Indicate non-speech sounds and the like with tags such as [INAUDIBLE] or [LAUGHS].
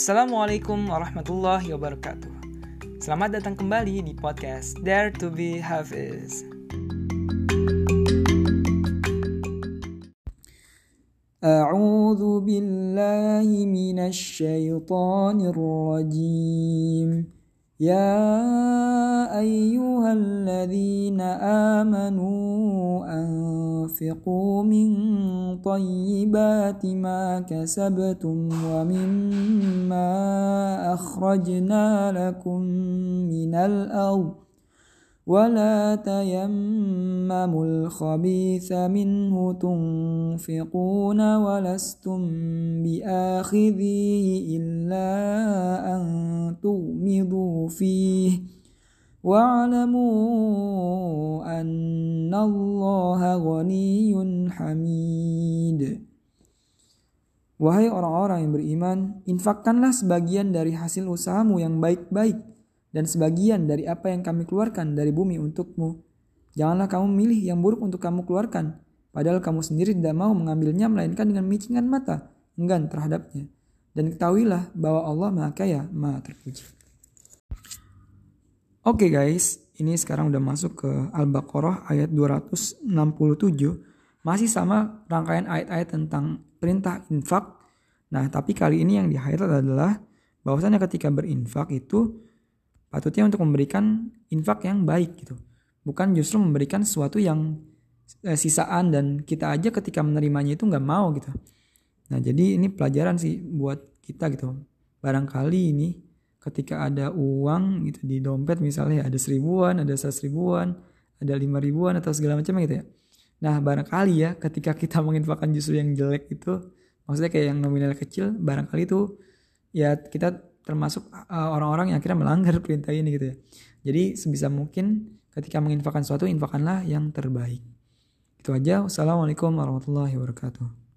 Assalamualaikum warahmatullahi wabarakatuh. Selamat datang kembali di podcast Dare to be Hafiz. أعوذ بالله من الشيطان الرجيم يا أيها الذين آمنوا أنفقوا من طيبات ما كسبتم ومما أخرجنا لكم من الأرض ولا تيمموا الخبيث منه تنفقون ولستم بآخذيه إلا واعلموا أن الله غني حميد Wahai orang-orang yang beriman, infakkanlah sebagian dari hasil usahamu yang baik-baik dan sebagian dari apa yang kami keluarkan dari bumi untukmu. Janganlah kamu milih yang buruk untuk kamu keluarkan, padahal kamu sendiri tidak mau mengambilnya melainkan dengan micingan mata, enggan terhadapnya. Dan ketahuilah bahwa Allah Maha Kaya, Maha Terpuji. Oke okay guys, ini sekarang udah masuk ke Al-Baqarah ayat 267. Masih sama rangkaian ayat-ayat tentang perintah infak. Nah, tapi kali ini yang di highlight adalah bahwasannya ketika berinfak itu patutnya untuk memberikan infak yang baik gitu. Bukan justru memberikan sesuatu yang eh, sisaan dan kita aja ketika menerimanya itu nggak mau gitu. Nah, jadi ini pelajaran sih buat kita gitu. Barangkali ini ketika ada uang gitu di dompet misalnya ada seribuan, ada seratus ribuan, ada lima ribuan atau segala macam gitu ya. Nah barangkali ya ketika kita [LAUGHS] menginfakkan justru yang jelek itu, maksudnya kayak yang nominal kecil, barangkali itu ya kita termasuk uh, orang-orang yang akhirnya melanggar [LAUGHS] perintah ini gitu ya. Jadi sebisa mungkin ketika menginfakkan sesuatu, infakkanlah yang terbaik. Itu aja. Wassalamualaikum warahmatullahi wabarakatuh.